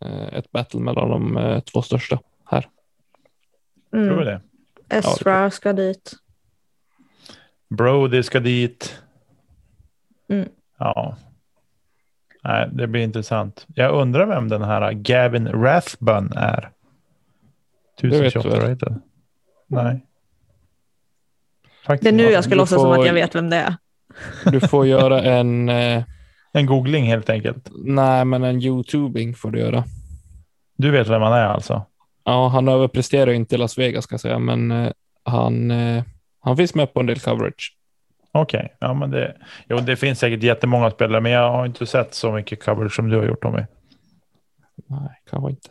eh, ett battle mellan de två största här. Tror du Mm. det? Ezra ska dit. Brody ska dit. Mm. Ja. Nej, det blir intressant. Jag undrar vem den här Gavin Rathbun är. vet du 1028 väl? rated. Nej. Faktiskt Det är nu jag ska låtsas som får- att jag vet vem det är. Du får göra en... Eh, En googling helt enkelt. nej, men en YouTubing får du göra. Du vet vem han är alltså? Ja, han överpresterar inte i Las Vegas ska jag säga, men eh, han, eh, han finns med på en del coverage. Okej, ja men det, jo, det finns säkert jättemånga spelare, men jag har inte sett så mycket coverage som du har gjort om mig. Nej, kanske inte.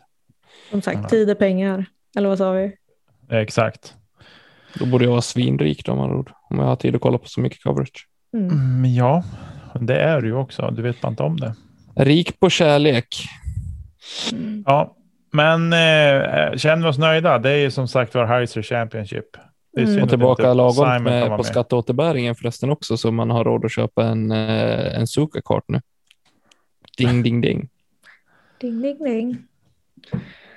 Som sagt, tid är pengar. Eller vad sa vi? Exakt. Då borde jag vara svinrik då, om man ord, om jag har tid att kolla på så mycket coverage. Mm. Mm, ja, det är du ju också. Du vet bara inte om det. Rik på kärlek. Ja, men eh, känner vi oss nöjda? Det är ju som sagt var Heiser Championship. Det är Mm. Och tillbaka inte lagom med, på skatteåterbäringen förresten också, så man har råd att köpa en, eh, en Suka-kart nu. Ding, ding, ding. *laughs* Ding, ding, ding.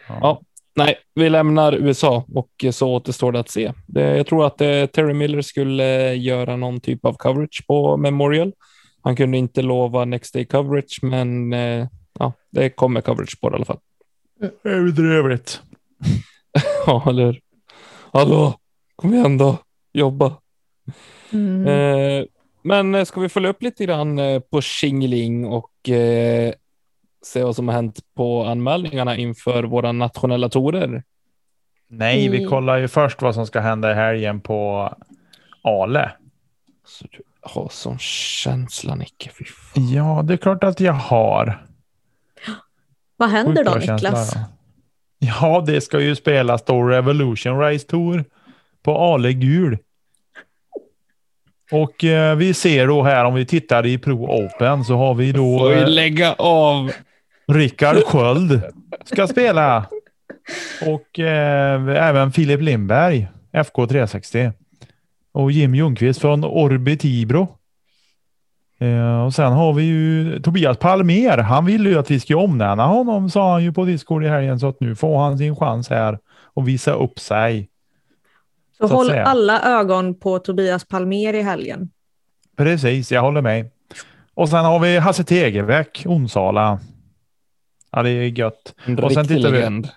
Ja. Nej, vi lämnar USA och så återstår det att se. Jag tror att eh, Terry Miller skulle eh, göra någon typ av coverage på Memorial. Han kunde inte lova next day coverage, men eh, ja, det kommer coverage på det i alla fall. Överdrivet. *laughs* Ja, eller hur? Hallå, kom igen då, jobba. Mm. Eh, men ska vi följa upp lite grann på Xingling och eh, se vad som har hänt på anmälningarna inför våra nationella torer? Nej, vi Mm. kollar ju först vad som ska hända i helgen på Ale. Så du har sån känsla, Nicke. Ja, det är klart att jag har. Vad händer Sjukt då, Niklas? ja. Ja, det ska ju spelas då Revolution Race Tour på Ale Gul. Och eh, vi ser då här om vi tittar i Pro Open så har vi då Får ju eh, lägga av. Rickard Sköld ska spela. Och eh, även Filip Lindberg, FK 360. Och Jim Ljungqvist från Orbi Tibro. Eh, och sen har vi ju Tobias Palmer. Han ville ju att vi ska omnämna honom sa han ju på Discord i helgen så att nu får han sin chans här och visa upp sig. Så så håll säga. alla ögon på Tobias Palmer i helgen. Precis, jag håller med. Och sen har vi Hasse Tegelbäck, Onsala. Ja, det är gött. En Och sen tittar vi- legend.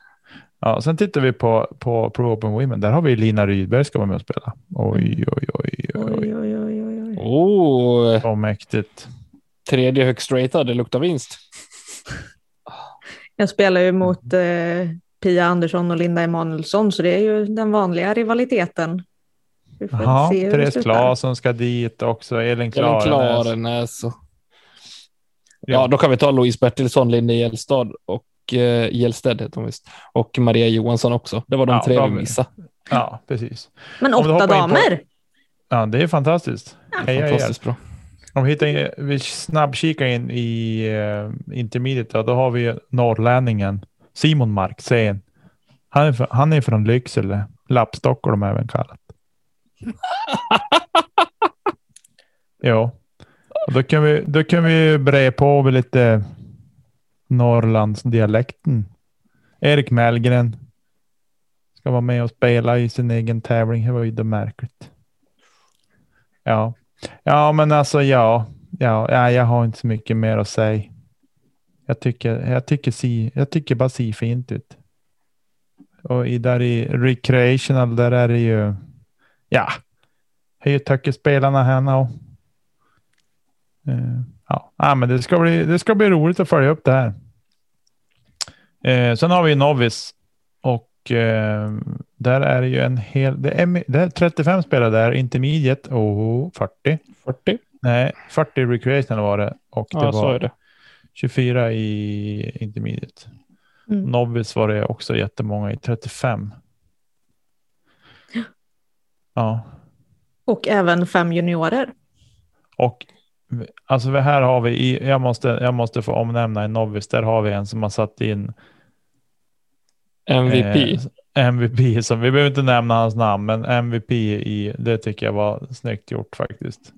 Ja, sen tittar vi på, på Pro Open Women. Där har vi Lina Rydberg ska vara med och spela. Oj, oj, oj, oj. Oj, oj, oj, oj, oj. Oh, Så mäktigt. tredje högst ratad, det luktar vinst. Jag spelar ju mot eh, Pia Andersson och Linda Emanuelsson, så det är ju den vanliga rivaliteten. Vi får Jaha, se hur det Therese. Claesson ska dit också. Elin Elin Klarenäs. Klarenäs. och- Ja, Ja. då kan vi ta Louise Bertilsson, Linda Gällstad och eh, Gällstedt heter hon visst. Och Maria Johansson också. Det var de Ja, tre vi missade. Ja, precis. Men åtta in på- damer. Ja, det är fantastiskt. Heja er. Fantastiskt bra. Om vi, hittar, vi snabbkikar in i uh, intermediate, då har vi norrlänningen Simon Marksén. Han är, fr- han är från Lycksele, Lappstockholm även kallat. *laughs* ja, då kan vi, då kan vi bre på med lite Norrlandsdialekten. Erik Mellgren ska vara med och spela i sin egen tävling. Det var ju det märkligt. Ja, Ja, men alltså ja, ja, ja, jag har inte så mycket mer att säga. Jag tycker, jag tycker, si, jag tycker bara si fint ut. Och i, där i recreational, där är det ju, ja, hur tycker spelarna henne och ja, ja, men det ska bli, det ska bli roligt att följa upp det här. Eh, sen har vi Novis och eh, där är det ju en hel, det är, det är 35 spelare där, intermediate och 40. 40. Nej, 40 recreational var det och det Ja, så var är det. 24 i intermediate. Mm. Novice var det också jättemånga i 35. *gasps* Ja, Och även fem juniorer. och alltså här har vi jag måste, jag måste få omnämna en Novice. Där har vi en som har satt in MVP. eh, MVP som vi behöver inte nämna hans namn, men MVP i det tycker jag var snyggt gjort faktiskt.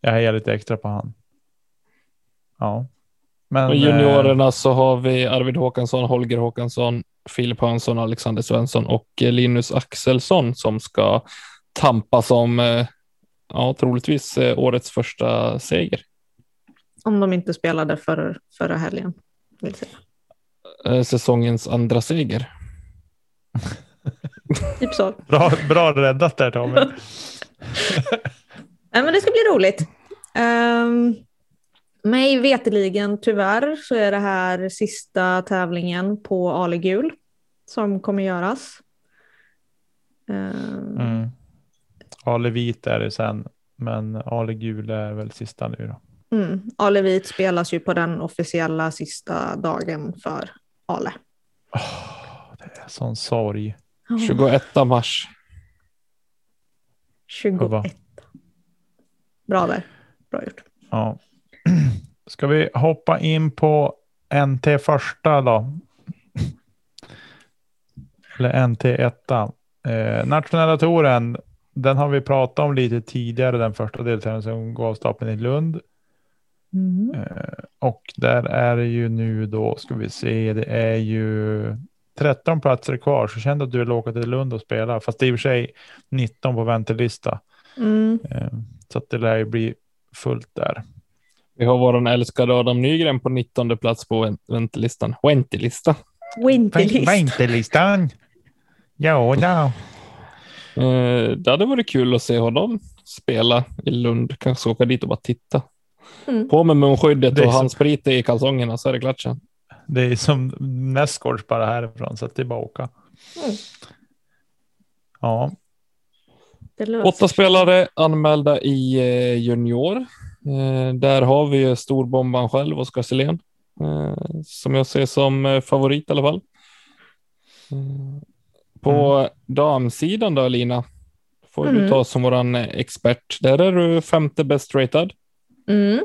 Jag hejar lite extra på han. Ja, men Och eh, juniorerna så har vi Arvid Håkansson, Holger Håkansson, Filip Hansson, Alexander Svensson och eh, Linus Axelsson som ska tampas om, eh, ja, troligtvis eh, årets första seger. Om de inte spelade för, förra helgen. Vill säga. Eh, Säsongens andra seger. *laughs* Typ så. bra, bra räddat där Tommy. *laughs* Nej, men det ska bli roligt. Um, mig veteligen tyvärr så är det här sista tävlingen på Ale Gul som kommer göras. Ehm, Mm. Ale vit är det sen, men Ale gul är väl sista nu då. mm. Ale Vit spelas ju på den officiella sista dagen för Ale. Det är sån sorg. 21 mars. 21. Bra där. Bra gjort. Ja. *clears throat* Ska vi hoppa in på NT första då? Eller NT etta. Eh, nationella touren, den har vi pratat om lite tidigare, den första deltävlingen som går av stapeln i Lund. Mm. Eh, och där är det ju nu då, ska vi se, det är ju 13 platser kvar. Så kände att du vill åka till Lund och spela, fast det är i och för sig 19 på väntelista. Mm. Eh, så att det lär ju bli fullt där. Vi har vår älskade Adam Nygren på 19 plats på vänt- väntelistan. Väntelista. Winterlist. Väntelistan. Ja, ja. Eh, det hade varit kul att se honom spela i Lund. Kanske åka dit och bara titta. Mm. På med munskyddet och handsprit i kalsongerna så är det klart sen. Det är som nästgårds bara härifrån, så att det är bara att åka. Mm. Ja, Åtta spelare anmälda i eh, junior. Eh, där har vi ju storbomban själv, Oskar Selén. Eh, som jag ser som favorit i alla fall. På damsidan då, Lina? Får du Mm. ta som våran eh, expert. Där är du femte best rated. Mm.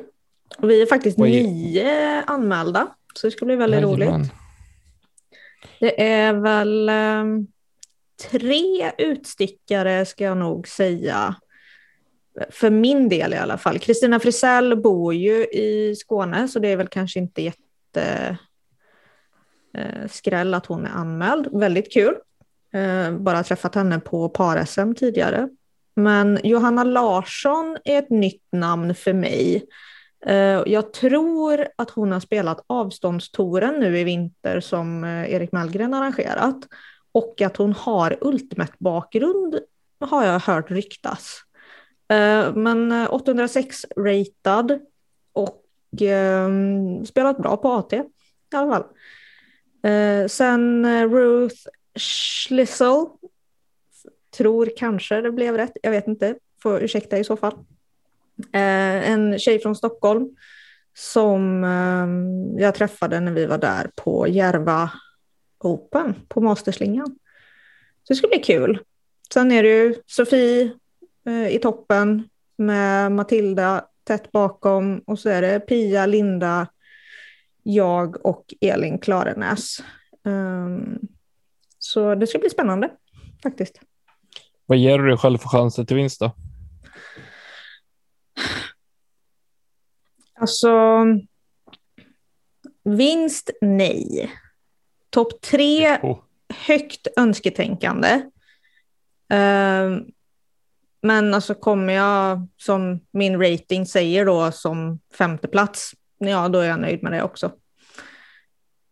Och vi är faktiskt Oj. nio anmälda, så det ska bli väldigt Jajamän. roligt. Det är väl ehm, tre utstickare ska jag nog säga. För min del i alla fall. Kristina Frisell bor ju i Skåne så det är väl kanske inte jätte eh, skräll att hon är anmäld. Väldigt kul. Eh, bara träffat henne på par-SM tidigare. Men Johanna Larsson är ett nytt namn för mig. Eh, jag tror att hon har spelat avståndstouren nu i vinter som eh, Erik Mellgren arrangerat. Och att hon har Ultimate-bakgrund har jag hört ryktas. Men 806 ratad och ehm, spelat bra på AT i alla fall. Sen Ruth Schlissel, tror kanske det blev rätt, jag vet inte, får ursäkta i så fall. Eh, en tjej från Stockholm som eh, jag träffade när vi var där på Järva Open på Masterslingan. Så det ska bli kul. Sen är det ju Sofie eh, i toppen med Matilda tätt bakom och så är det Pia, Linda, jag och Elin Klarenäs. Um, så det ska bli spännande faktiskt. Vad ger du dig själv för chanser till vinst då? Alltså, vinst nej. Topp tre Oh. högt önsketänkande. Ehm, men alltså kommer jag som min rating säger då som femte plats, ja då är jag nöjd med det också.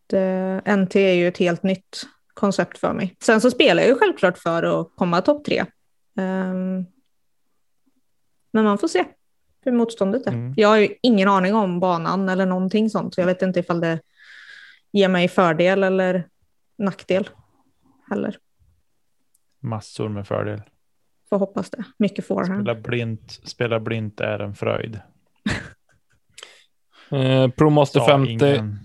Det, NT är ju ett helt nytt koncept för mig. Sen så spelar jag ju självklart för att komma topp tre. Ehm, men man får se hur motståndet är. Mm. Jag har ju ingen aning om banan eller någonting sånt, så jag vet inte ifall det ger mig fördel eller nackdel heller. Massor med fördel. Får hoppas det. Mycket forehand. Spela blint, spela blint är en fröjd. Eh, ProMaster Sa 50 ingen.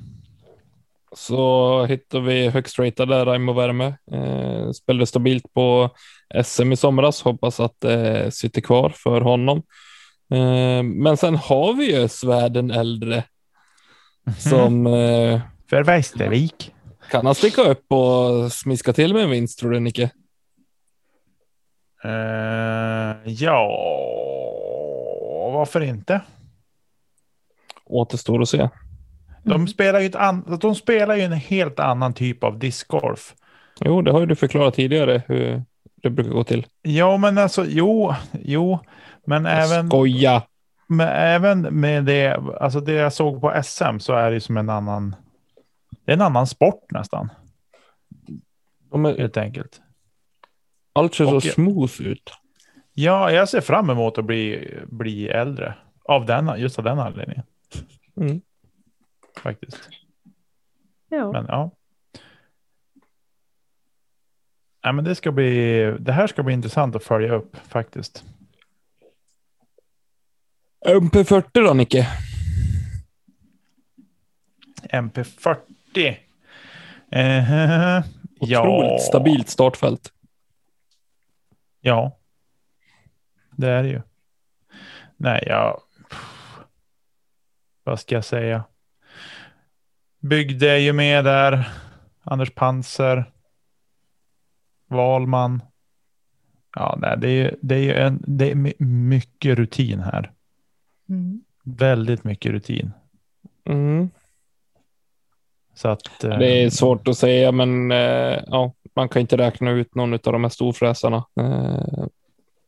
Så hittar vi högst ratade Raimo Värme. Eh, spelade stabilt på SM i somras. Hoppas att det sitter kvar för honom. Eh, men sen har vi ju Svärden äldre som eh, För Västervik. kan han sticka upp och smiska till med en vinst tror du Nicke? Eh, ja, varför inte? Återstår att se. De spelar ju, ett an- de spelar ju en helt annan typ av discgolf. Jo, det har ju du förklarat tidigare hur det brukar gå till. Ja, men alltså, jo, jo, men även, Skoja! men även med det, alltså det jag såg på SM så är det som en annan, det är en annan sport nästan, De är, helt enkelt. allt ser så Och- smooth ut. Ja, jag ser fram emot att bli, bli äldre av den, just av den anledningen Mm. Faktiskt. Ja. Men ja. Nej, men det ska bli, det här ska bli intressant att följa upp faktiskt. MP40 då Nicke? MP40. Eh, *laughs* ja. Otroligt stabilt startfält. Ja. Det är det ju. Nej, jag. Vad ska jag säga? Byggde är ju med där. Anders Panser. Valman. Ja, nej, det är ju, det är en, det är my- mycket rutin här. Mm. Väldigt mycket rutin. Mm. Så att. eh, Det är svårt att säga, men eh, ja, man kan inte räkna ut någon av de här storfräsarna eh,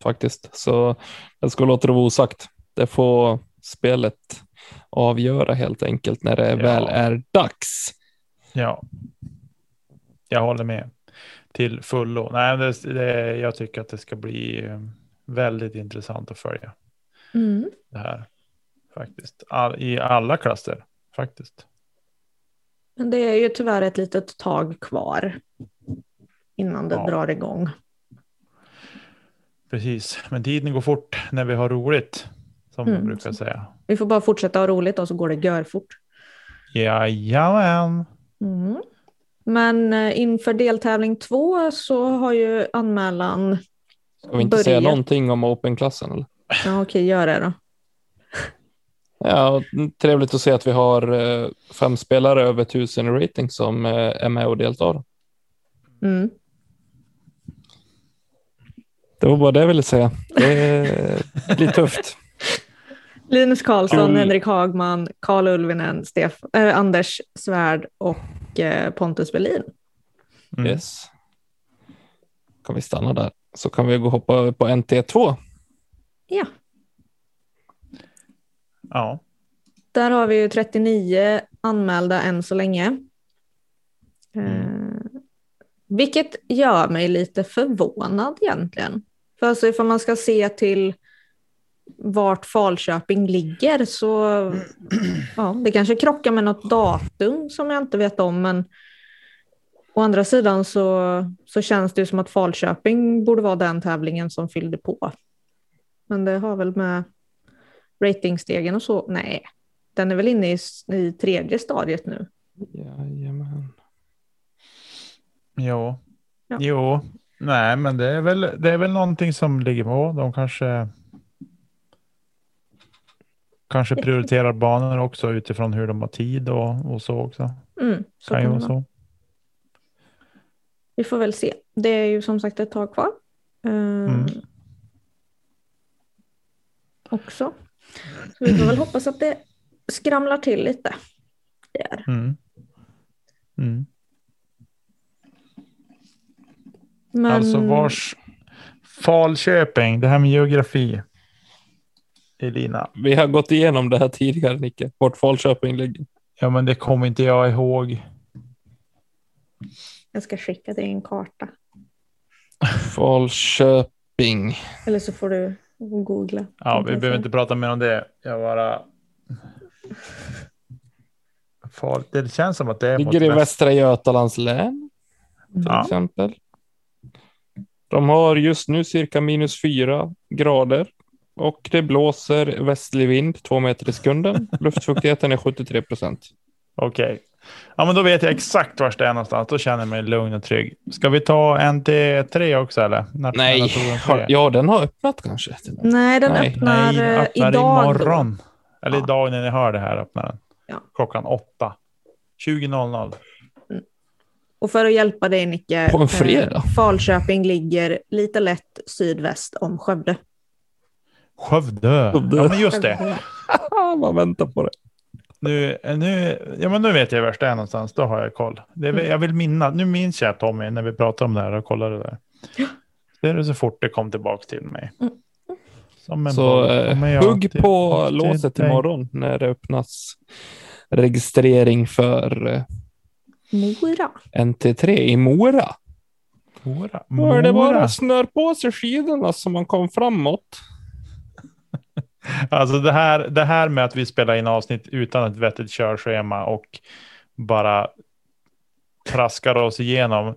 faktiskt. Så jag ska låta det vara osagt. Det får spelet avgöra helt enkelt när det Ja. väl är dags. Ja. Jag håller med till fullo. Nej, det, det, jag tycker att det ska bli eh, väldigt intressant att följa Mm. det här faktiskt. All, I alla klasser faktiskt. Men det är ju tyvärr ett litet tag kvar innan det Ja. drar igång. Precis, men tiden går fort när vi har roligt som Mm. man brukar säga. Vi får bara fortsätta ha roligt och så går det görfort. Jajamän. Mm. Men eh, inför deltävling två så har ju anmälan... Ska vi inte säga Börja. någonting om Open-klassen? Eller? Ja, okej, gör det då. *laughs* Ja, trevligt att se att vi har eh, fem spelare över tusen i rating som eh, är med och deltar. Mm. Det var bara det jag ville säga. Det blir tufft. *laughs* Linus Karlsson, Mm. Henrik Hagman, Karl Ulvinen, Stef- eh, Anders Svärd och eh, Pontus Berlin. Mm. Yes. Kan vi stanna där så kan vi gå och hoppa på NT2. Ja. Ja. Där har vi ju 39 anmälda än så länge. Mm. Eh, vilket gör mig lite förvånad egentligen. För alltså ifall man ska se till vart Falköping ligger så ja, det kanske krockar med något datum som jag inte vet om. Men å andra sidan så, så känns det ju som att Falköping borde vara den tävlingen som fyllde på. Men det har väl med ratingstegen och så. Nej, den är väl inne i, i tredje stadiet nu. Jajamän. Jo. Ja. Jo. Nej, men det är, väl, det är väl någonting som ligger på. De kanske kanske prioriterar banor också utifrån hur de har tid och, och så också. Mm, så Kan ju vara så. Vi får väl se. Det är ju som sagt ett tag kvar. Eh, Mm. Också. Så vi får väl hoppas att det skramlar till lite. Där. Mm. Mm. Men, Alltså vars Falköping, det här med geografi. Elina. Vi har gått igenom det här tidigare, Nicke. Vart Falköping ligger. Ja, men det kommer inte jag ihåg. Jag ska skicka dig en karta. Falköping. Eller så får du googla. Ja, vi behöver säga. inte prata mer om det. Jag bara. Fal... Det känns som att det är Ligger i väst. Västra Götalands län till Ja. exempel. De har just nu cirka minus fyra grader och det blåser västlig vind två meter i sekunden. *laughs* Luftfuktigheten är 73 procent. Okej. Ja, men då vet jag exakt var det är någonstans. Då känner jag mig lugn och trygg. Ska vi ta NT3 också eller? Nej, har, tre. ja, den har öppnat kanske. Nej, den Nej, öppnar, Nej, eh, öppnar idag. imorgon. Eller Ja. idag när ni hör det här öppnar den. Ja. Klockan åtta. 20.00. Och för att hjälpa dig Nicke. På en fredag? eh, Falköping ligger lite lätt sydväst om Skövde. Skövde. Skövde. Ja, men just det. Man *laughs* väntar på det. Nu, nu, ja, men nu vet jag var det är någonstans. Då har jag koll. Det. Jag vill minna. Nu minns jag Tommy när vi pratade om det här och kollade det där. Det är det så fort det kom tillbaka till mig. Mm. Som en Så eh, hugg till- på till låset dig. imorgon när det öppnas registrering för eh, Mora. NT3 i Mora. Mora. Då är det bara Mora. snör på sig skidorna så man kom framåt. Alltså det här, det här med att vi spelar in avsnitt utan ett vettigt körschema och bara traskar oss igenom.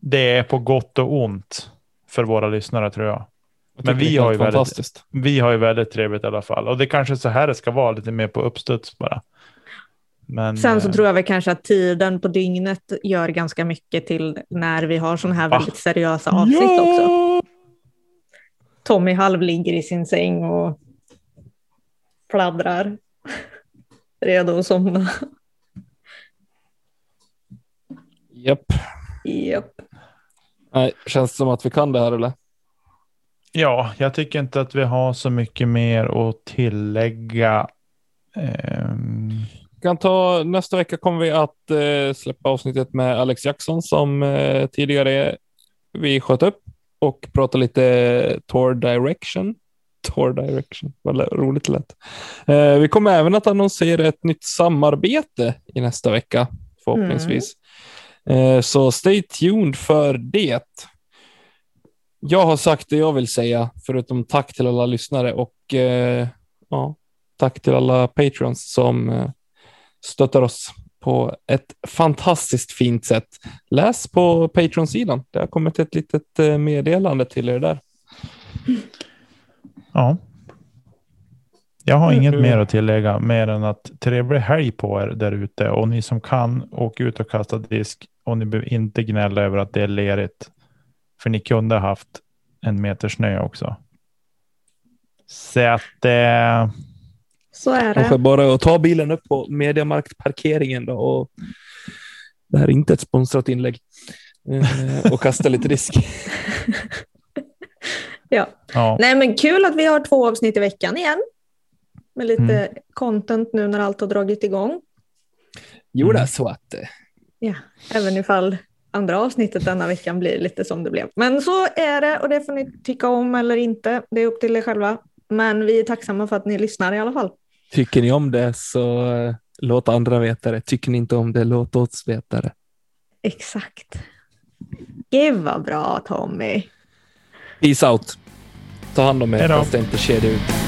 Det är på gott och ont för våra lyssnare tror jag. Jag Men vi har ju väldigt-. Vi har ju väldigt trevligt i alla fall. Och det kanske är så här det ska vara, lite mer på uppstuds bara. Men, Sen så eh, tror jag väl kanske att tiden på dygnet gör ganska mycket till när vi har sådana här Va? väldigt seriösa avsnitt också. Tommy halv ligger i sin säng och pladdrar. Redo att somna. Japp. Japp. Nej, känns det som att vi kan det här eller? Ja, jag tycker inte att vi har så mycket mer att tillägga. Ehm, kan ta, nästa vecka kommer vi att eh, släppa avsnittet med Alex Jackson som eh, tidigare vi sköt upp och prata lite Tour Direction. Tour Direction, vad roligt det lät. Eh, vi kommer även att annonsera ett nytt samarbete i nästa vecka förhoppningsvis. Eh, så stay tuned för det. Jag har sagt det jag vill säga, förutom tack till alla lyssnare och eh, ja, tack till alla patrons som eh, stöttar oss på ett fantastiskt fint sätt. Läs på Patreon-sidan. Det har kommit ett litet eh, meddelande till er där ja. Jag har Mm. inget mer att tillägga mer än att trevlig helg på er där ute och ni som kan åk ut och kasta disk och ni behöver inte gnälla över att det är lerigt. För ni kunde ha haft en meter snö också. Så att eh, Så är det. bara att ta bilen upp på Mediamarkt-parkeringen då och det här är inte ett sponsrat inlägg. Eh, och kasta lite risk. *laughs* Ja. ja, Nej men kul att vi har två avsnitt i veckan igen. Med lite Mm. content nu när allt har dragit igång. Jo, det är Mm. så att eh, Ja, även ifall andra avsnittet denna veckan blir lite som det blev. Men så är det och det får ni tycka om eller inte. Det är upp till er själva. Men vi är tacksamma för att ni lyssnar i alla fall. Tycker ni om det så eh, låt andra veta det. Tycker ni inte om det, låt oss veta det. Exakt. Gud vad bra Tommy. Peace out. Ta hand om er fast det inte kedja ut.